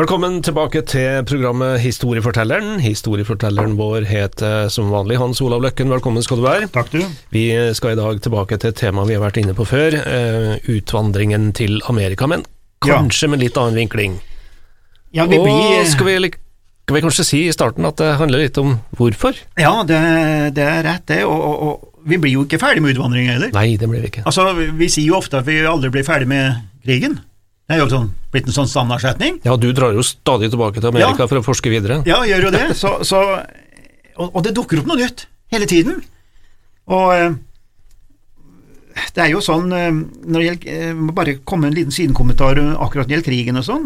Velkommen tilbake til programmet Historiefortelleren. Historiefortelleren vår heter som vanlig Hans Olav Løkken. Velkommen skal du være. Takk du. Vi skal i dag tilbake til et tema vi har vært inne på før, eh, utvandringen til Amerika, men kanskje med litt annen vinkling. Ja, vi Og skal vi, skal vi kanskje si i starten at det handler litt om hvorfor? Ja, det, det er rett, det. Og, og, og vi blir jo ikke ferdig med utvandringen, heller. Nei, det blir vi ikke. Altså, vi, vi sier jo ofte at vi aldri blir ferdig med krigen. Det er jo sånn, blitt en sånn standardsetning. Ja, du drar jo stadig tilbake til Amerika for å forske videre. Ja, gjør jo det. Så, så, og, og det dukker opp noe nytt hele tiden. Og eh, det er jo sånn eh, når det gjelder, Jeg må bare komme med en liten sidekommentar eh, akkurat når det gjelder krigen og sånn.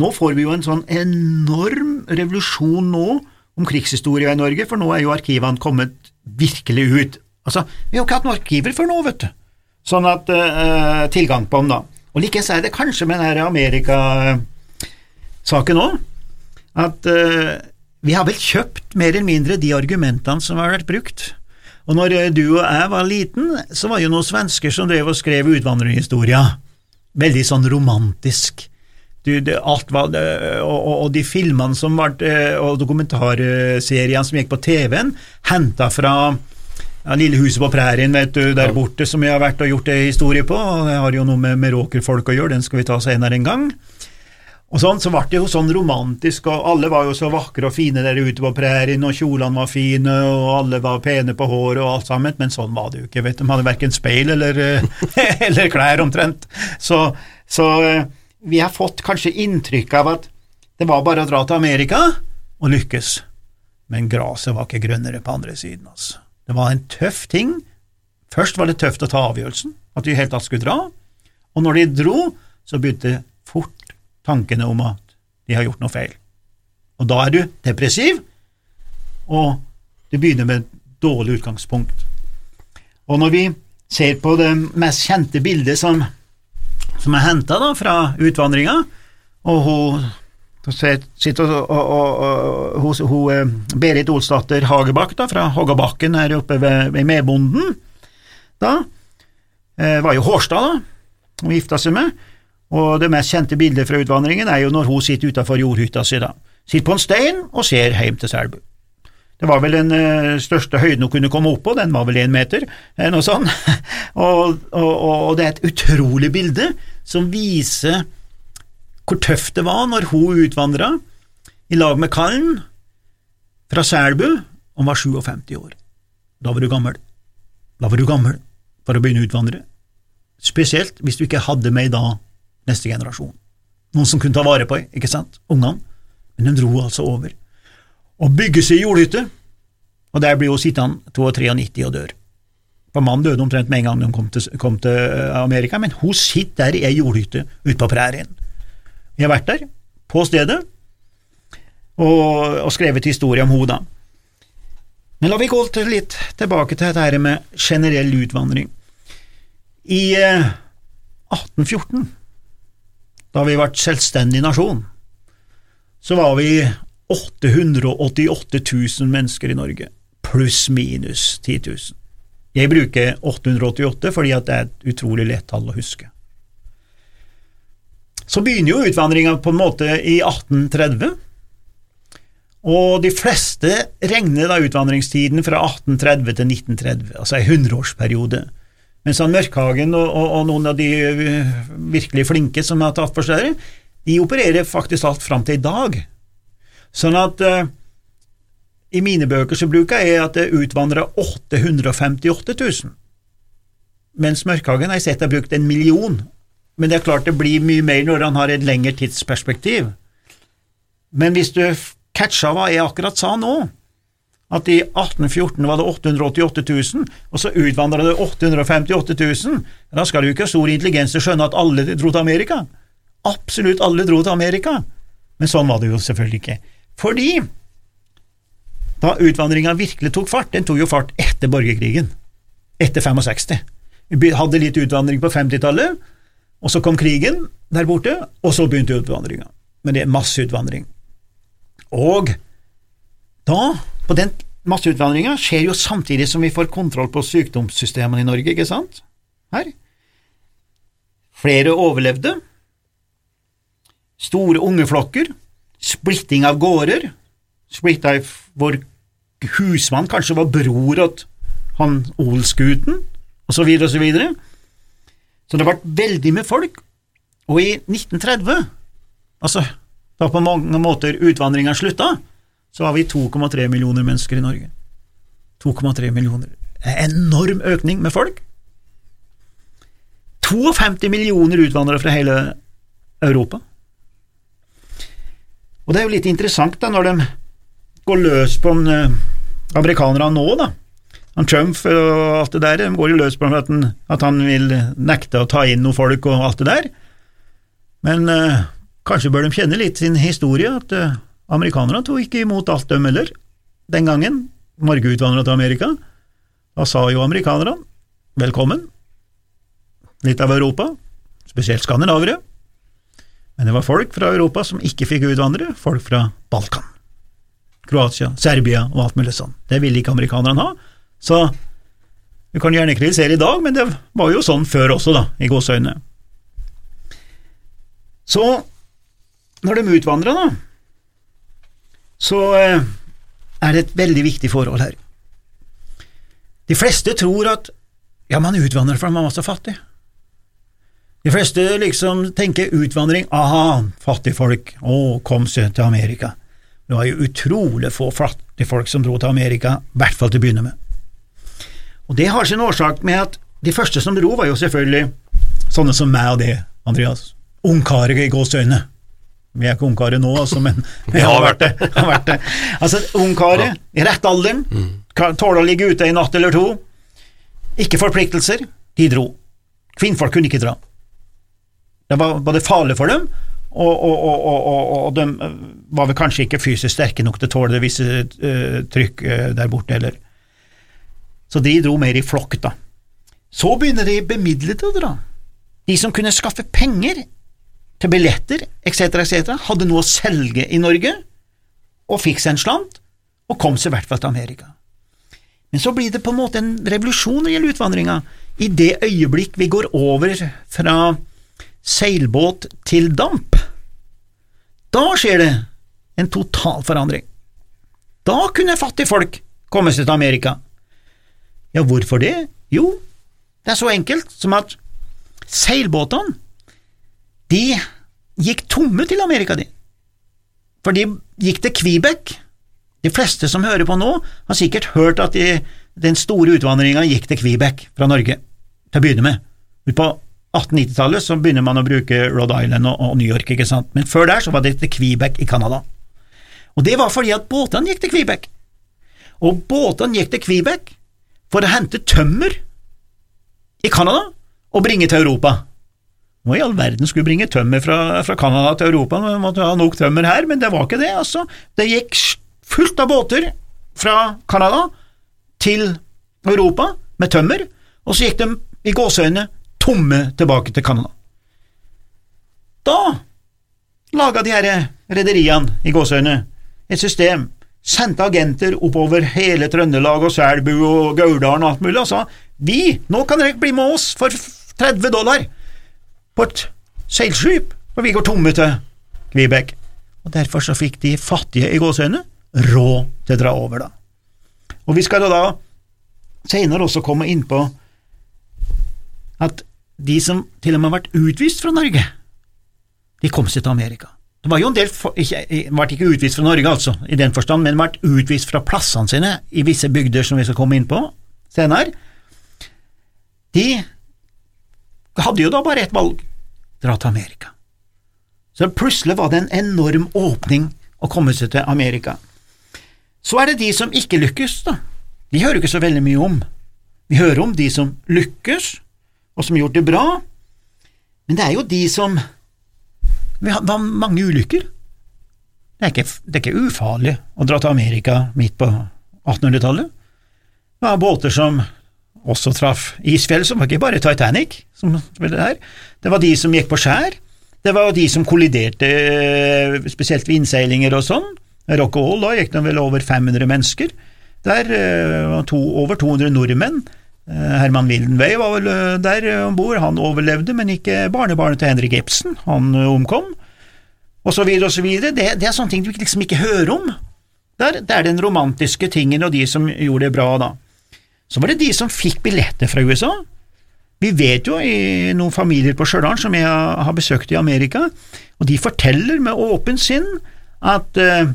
Nå får vi jo en sånn enorm revolusjon nå om krigshistoria i Norge, for nå er jo arkivene kommet virkelig ut. Altså, Vi har jo ikke hatt noen arkiver før nå, vet du. Sånn at eh, tilgang på dem, da. Og likeens er det kanskje med denne Amerika-saken òg, at uh, vi har vel kjøpt mer eller mindre de argumentene som har vært brukt. Og når eh, du og jeg var liten, så var jo noen svensker som drev og skrev utvandrerhistorier. Veldig sånn romantisk. Du, det, var, og, og de filmene som ble, eh, og dokumentarseriene som gikk på TV-en, henta fra ja, Lille huset på prærien vet du, der borte, som jeg har vært og gjort en historie på. og Det har jo noe med meråkerfolk å gjøre, den skal vi ta senere en gang. Og sånn, Så ble det jo sånn romantisk, og alle var jo så vakre og fine der ute på prærien, og kjolene var fine, og alle var pene på håret og alt sammen, men sånn var det jo ikke. vet du. De hadde verken speil eller, eh, eller klær, omtrent. Så, så eh, vi har fått kanskje inntrykk av at det var bare å dra til Amerika og lykkes, men gresset var ikke grønnere på andre siden, altså. Det var en tøff ting. Først var det tøft å ta avgjørelsen, at de helt tatt skulle dra, og når de dro, så begynte fort tankene om at de har gjort noe feil. Og da er du depressiv, og du begynner med et dårlig utgangspunkt. Og når vi ser på det mest kjente bildet som, som er henta fra utvandringa, og hun sitter og, og, og, hun, eh, Berit Olsdatter Hagebakk da, fra Hoggabakken her oppe ved, ved Medbonden, da, eh, var jo Hårstad da, hun gifta seg med, og det mest kjente bildet fra utvandringen er jo når hun sitter utafor jordhytta si, da. Sitter på en stein og ser hjem til Selbu. Det var vel den uh, største høyden hun kunne komme opp på, den var vel én meter, eh, noe sånt. og, og, og, det er et utrolig bilde som viser hvor tøft det var når hun utvandra i lag med kallen fra Selbu, og var 57 år. Da var du gammel. Da var du gammel for å begynne å utvandre. Spesielt hvis du ikke hadde med da neste generasjon. Noen som kunne ta vare på ikke sant, ungene. Men de dro altså over. Og bygge seg jordhytte, og der blir hun sittende 92 og dør. For mannen døde omtrent med en gang de kom til, kom til Amerika, men hun sitter der i ei jordhytte ute på prærien. Jeg har vært der, på stedet, og, og skrevet historie om henne da. Men la vi gå litt tilbake til dette med generell utvandring. I eh, 1814, da vi ble selvstendig nasjon, så var vi 888 000 mennesker i Norge, pluss minus 10 000. Jeg bruker 888 fordi det er et utrolig lett tall å huske. Så begynner jo utvandringa på en måte i 1830, og de fleste regner da utvandringstiden fra 1830 til 1930, altså en hundreårsperiode. Mens han Mørkhagen og, og, og, noen av de virkelig flinke som har tatt for seg det, de opererer faktisk alt fram til i dag. Sånn at uh, i mine bøker så bruker jeg at det utvandra 858 000, mens Mørkhagen har jeg sett har brukt en million. Men det er klart det blir mye mer når han har et lengre tidsperspektiv. Men hvis du catcha hva jeg akkurat sa nå, at i 1814 var det 888 000, og så utvandra det 858 000, da skal du ikke ha stor intelligens til å skjønne at alle dro til Amerika. Absolutt alle dro til Amerika. Men sånn var det jo selvfølgelig ikke. Fordi da utvandringa virkelig tok fart, den tok jo fart etter borgerkrigen, etter 65. Vi hadde litt utvandring på 50-tallet, og så kom krigen, der borte, og så begynte utvandringa. Men det er masseutvandring. Og da, på den masseutvandringa, skjer jo samtidig som vi får kontroll på sykdomssystemene i Norge, ikke sant? Her. Flere overlevde. Store ungeflokker. Splitting av gårder. Splitta hvor husmann kanskje var bror til han odelsgutten, osv., osv. Så, videre. så det ble veldig med folk. Og i 1930, altså da på mange måter utvandringa slutta, så var vi 2,3 millioner mennesker i Norge. 2,3 millioner. En enorm økning med folk. 52 millioner utvandrere fra hele Europa. Og det er jo litt interessant da, når de går løs på en, uh, amerikanerne nå, da. Han Trump og alt det der, de går jo løs på at han, at han vil nekte å ta inn noen folk og alt det der. Men uh, kanskje bør de kjenne litt sin historie, at uh, amerikanerne tok ikke imot alt dem heller, den gangen Norge utvandra til Amerika. Da sa jo amerikanerne velkommen, litt av Europa, spesielt skandinavere. Men det var folk fra Europa som ikke fikk utvandre, folk fra Balkan. Kroatia, Serbia og alt mulig sånn. Det ville ikke amerikanerne ha, så du kan gjerne kritisere i dag, men det var jo sånn før også, da, i gåseøynene. Så når de utvandra, da, så eh, er det et veldig viktig forhold her. De fleste tror at ja, man utvandrer fordi man var så fattig. De fleste liksom tenker utvandring, aha, fattigfolk, å, kom seg til Amerika. Det var jo utrolig få fattigfolk som dro til Amerika, i hvert fall til å begynne med. Og det har sin årsak med at de første som dro, var jo selvfølgelig sånne som meg og det, Andreas. Ungkarer i gåseøyne. Vi er ikke ungkarer nå, altså, men vi har vært det. Har vært det. Altså, ungkarer i rett alderen, tåler å ligge ute en natt eller to, ikke forpliktelser, de dro. Kvinnfolk kunne ikke dra. Det var både farlig for dem, og, og, og, og, de var vel kanskje ikke fysisk sterke nok til å tåle visse uh, trykk uh, der borte heller. Så de dro mer i flokk, da. Så begynner de bemidlede å dra. De som kunne skaffe penger til billetter etc., etc., hadde noe å selge i Norge, og fikk seg en slant, og kom seg i hvert fall til Amerika. Men så blir det på en måte en revolusjon når det gjelder utvandringa. I det øyeblikk vi går over fra seilbåt til damp, da skjer det en total forandring. Da kunne fattige folk komme seg til Amerika. Ja, hvorfor det? Jo, det er så enkelt som at seilbåtene de gikk tomme til Amerika, de. For de gikk til Quebec. De fleste som hører på nå, har sikkert hørt at de, den store utvandringa gikk til Quebec fra Norge, til å begynne med. På 1890-tallet så begynner man å bruke Rhode Island og, og, New York, ikke sant, men før der så var det til Quebec i Canada. Og det var fordi at båtene gikk til Quebec. Og båtene gikk til Quebec for å hente tømmer i Canada og bringe til Europa. Hva i all verden skulle bringe tømmer fra, fra Canada til Europa, man måtte ha nok tømmer her, men det var ikke det, altså. Det gikk fullt av båter fra Canada til Europa med tømmer, og så gikk de i gåseøynene tomme tilbake til Canada. Da laga de her rederiene i gåseøynene et system, sendte agenter oppover hele Trøndelag og Selbu og Gauldalen og alt mulig og sa vi, nå kan dere bli med oss for 30 dollar på et seilskip, og vi går tomme til Kvibekk. Og Derfor så fikk de fattige i gåseøyne råd til å dra over, da. Og vi skal da senere også komme inn på at de som til og med har vært utvist fra Norge, de kom seg til Amerika. Det var jo en del, ikke, ble ikke utvist fra Norge, altså, i den forstand, men ble utvist fra plassene sine i visse bygder som vi skal komme inn på senere. De hadde jo da bare ett valg – dra til Amerika. Så plutselig var det en enorm åpning å komme seg til Amerika. Så er det de som ikke lykkes, da. De hører ikke så veldig mye om. Vi hører om de som lykkes, og som har gjort det bra, men det er jo de som Det var mange ulykker. Det er, ikke, det er ikke ufarlig å dra til Amerika midt på 1800-tallet. Det var båter som også traff isfjell, som var ikke bare Titanic, som det, her. det var de som gikk på skjær, Det var de som kolliderte, eh, spesielt ved innseilinger og sånn. rock og roll, da gikk det vel over 500 mennesker. Der eh, var to, over 200 nordmenn. Eh, Herman Wildenwey var vel eh, der om bord, han overlevde, men ikke barnebarnet til Henrik Ibsen, han eh, omkom. Og så videre og så videre. Det, det er sånne ting du liksom ikke hører om. Der, det er den romantiske tingen og de som gjorde det bra, da. Så var det de som fikk billetter fra USA. Vi vet jo i noen familier på Stjørdal som jeg har besøkt i Amerika, og de forteller med åpent sinn at uh,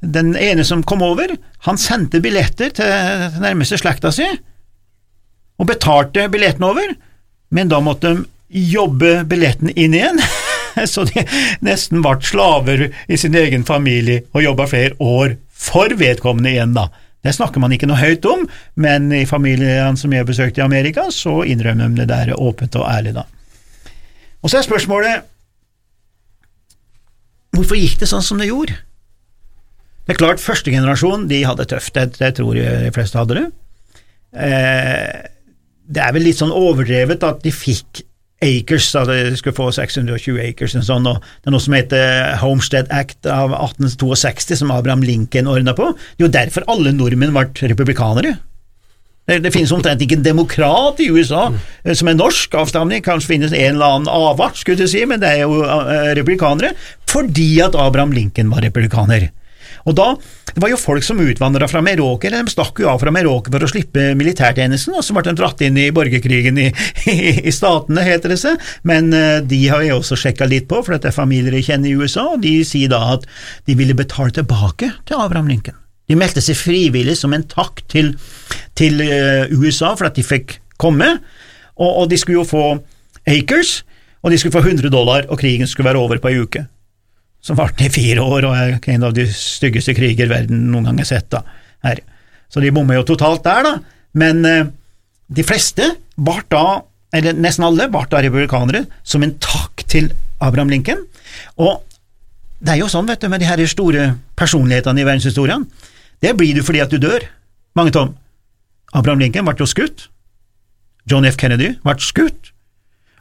den ene som kom over, han sendte billetter til nærmeste slekta si, og betalte billetten over, men da måtte de jobbe billetten inn igjen, så de nesten ble slaver i sin egen familie og jobba flere år for vedkommende igjen, da. Det snakker man ikke noe høyt om, men i familiene som jeg besøkte i Amerika, så innrømmer de det der åpent og ærlig, da. Og så er spørsmålet hvorfor gikk det sånn som det gjorde? Det er klart, første generasjon de hadde tøft, det, det tror jeg de fleste hadde det. Eh, det er vel litt sånn overdrevet at de fikk acres, at de skulle få 620 acres, og sånn, og det er noe som heter Homestead Act av 1862, som Abraham Lincoln ordna på. Det er jo derfor alle nordmenn ble republikanere. Det, det finnes omtrent ikke en demokrat i USA mm. som er norsk avstamning, kanskje finnes en eller annen avart, skulle du si, men det er jo uh, republikanere, fordi at Abraham Lincoln var republikaner. Og da, Det var jo folk som utvandra fra Meråker, de stakk jo av fra Meråker for å slippe militærtjenesten, og så ble de dratt inn i borgerkrigen i, i, i statene, heter det seg, men uh, de har jeg også sjekka litt på, for dette er familier jeg kjenner i USA, og de sier da at de ville betale tilbake til Abraham Lincoln. De meldte seg frivillig som en takk til, til uh, USA for at de fikk komme, og, og de skulle jo få acres, og de skulle få 100 dollar, og krigen skulle være over på ei uke som varte i fire år, og er en av de styggeste kriger verden noen gang har sett. da, her. Så de bommer jo totalt der, da. Men eh, de fleste bar da, eller nesten alle, bar da republikanere som en takk til Abraham Lincoln. Og det er jo sånn, vet du, med de her store personlighetene i verdenshistorien. Det blir du fordi at du dør. Mange tom. Abraham Lincoln ble jo skutt. John F. Kennedy ble skutt.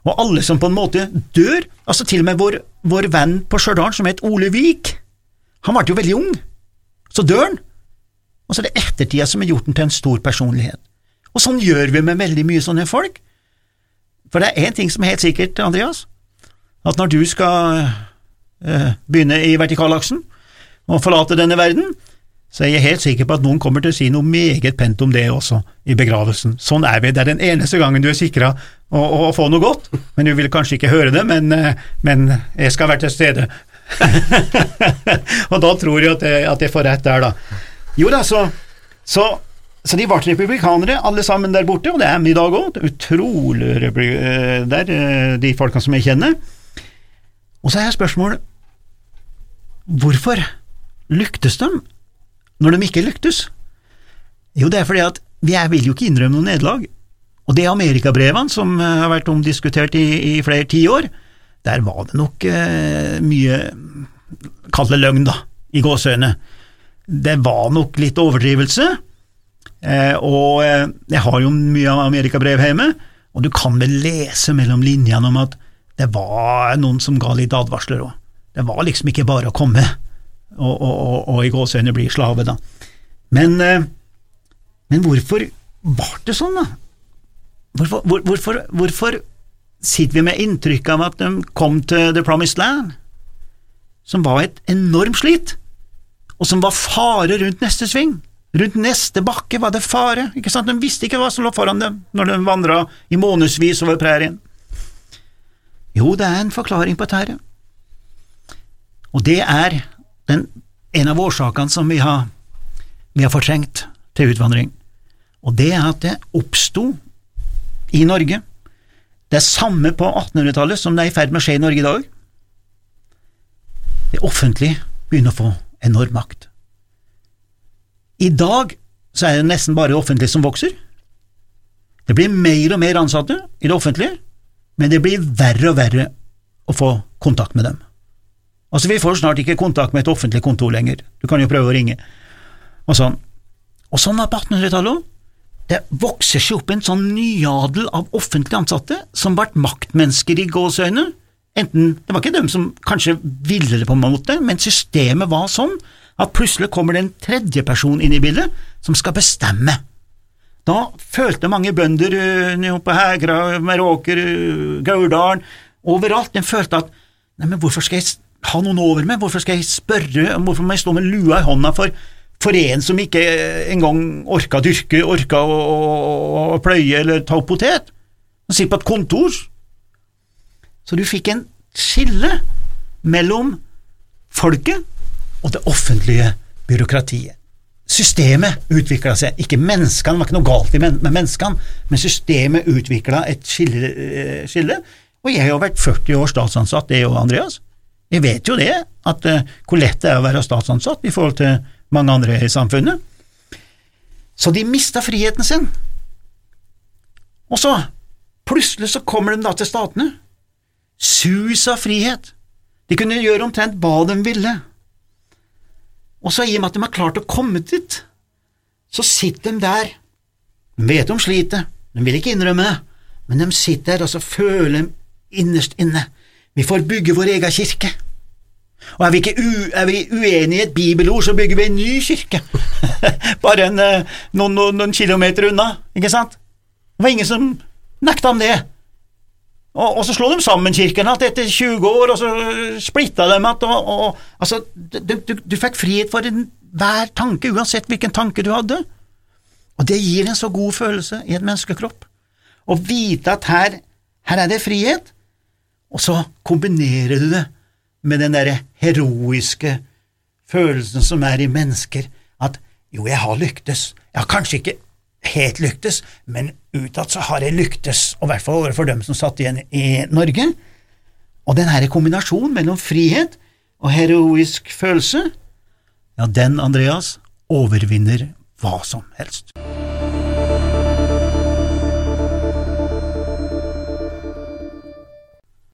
Og alle som på en måte dør, altså til og med vår, vår venn på Stjørdal som het Ole Vik, han ble jo veldig ung, så dør han, og så er det ettertida som har gjort han til en stor personlighet. Og sånn gjør vi med veldig mye sånne folk. For det er én ting som er helt sikkert, Andreas, at når du skal øh, begynne i vertikalaksen og forlate denne verden, så jeg er helt sikker på at noen kommer til å si noe meget pent om det også i begravelsen. Sånn er vi, det er den eneste gangen du er sikra å, å, få noe godt, men du vil kanskje ikke høre det, men, eh, men jeg skal være til stede. og da tror jeg at jeg, at jeg, får rett der, da. Jo da, så, så, så de ble republikanere, alle sammen der borte, og det er de i dag òg. Utrolig eh, der, eh, de folkene som jeg kjenner. Og så er spørsmålet hvorfor lyktes de når de ikke lyktes? Jo, det er fordi at vi vil jo ikke innrømme noe nederlag. Og det amerikabrevene som eh, har vært omdiskutert i, i flere tiår, der var det nok eh, mye Kall løgn, da, i gåseøyne. Det var nok litt overdrivelse, eh, og eh, jeg har jo mye amerikabrev hjemme, og du kan vel lese mellom linjene om at det var noen som ga litt advarsler òg. Det var liksom ikke bare å komme og, og, og, i gåseøyne blir slave, da. Men, eh, men hvorfor var det sånn, da? Hvorfor, hvor, hvorfor, hvorfor, sitter vi med inntrykk av at de kom til The Promised Land, som var et enormt slit, og som var fare rundt neste sving? Rundt neste bakke var det fare, ikke sant? De visste ikke hva som lå foran dem når de vandra i månedsvis over prærien. Jo, det er en forklaring på dette, og det er den, en av årsakene som vi har, vi har fortrengt til utvandring, og det er at det oppsto i Norge. Det er samme på 1800-tallet som det er i ferd med å skje i Norge i dag. Det offentlige begynner å få enorm makt. I dag så er det nesten bare det offentlige som vokser. Det blir mer og mer ansatte i det offentlige, men det blir verre og verre å få kontakt med dem. Altså, vi får snart ikke kontakt med et offentlig kontor lenger, du kan jo prøve å ringe, og sånn. Og sånn var på 1800-tallet òg. Det vokser seg opp en sånn nyadel av offentlig ansatte som ble maktmennesker i gåseøyne enten Det var ikke dem som kanskje ville det, på en måte, men systemet var sånn at plutselig kommer det en tredjeperson inn i bildet som skal bestemme. Da følte mange bønder uh, på Hegra, Meråker, uh, Gauldalen, overalt, de følte at nei, men hvorfor skal jeg ha noen over meg, hvorfor skal jeg spørre, hvorfor må jeg stå med lua i hånda for, for en som ikke engang orka dyrke, orka å, å, å pløye eller ta opp potet? Han sitter på et kontor. Så du fikk en skille mellom folket og det offentlige byråkratiet. Systemet utvikla seg, ikke menneskene, det var ikke noe galt med menneskene, men systemet utvikla et skille, eh, skille, og jeg har vært 40 år statsansatt, det er jo Andreas. Jeg vet jo det, at hvor lett det er å være statsansatt i forhold til mange andre i samfunnet. Så de mista friheten sin. Og så, plutselig så kommer de da til statene. Sus av frihet. De kunne gjøre omtrent hva de ville. Og så i og med at de har klart å komme dit, så sitter de der. De vet de sliter, de vil ikke innrømme det, men de sitter der og så føler innerst inne vi får bygge vår egen kirke. Og er vi, ikke u, er vi uenige i et bibelord, så bygger vi en ny kirke, bare en, eh, noen, noen, noen, kilometer unna, ikke sant? Det var ingen som nekta om det. Og, og så slo de sammen kirkene igjen etter 20 år, og så splitta de igjen. Altså, du, du, du, fikk frihet for enhver tanke, uansett hvilken tanke du hadde. Og det gir en så god følelse i et menneskekropp. Å vite at her, her er det frihet, og så kombinerer du det med den derre heroiske følelsen som er i mennesker, at jo, jeg har lyktes, jeg har kanskje ikke helt lyktes, men utad så har jeg lyktes, og i hvert fall overfor dem som satt igjen i Norge. Og den her kombinasjonen mellom frihet og heroisk følelse, ja, den, Andreas, overvinner hva som helst.